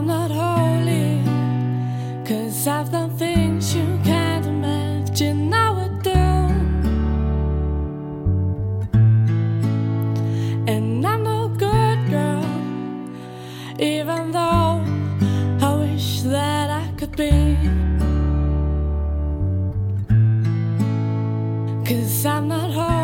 I'm not holy. Cause I've done things you can't imagine I would do. And I'm no good girl, even though I wish that I could be. Cause I'm not holy.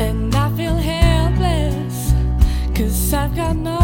And I feel helpless, cause I've got no.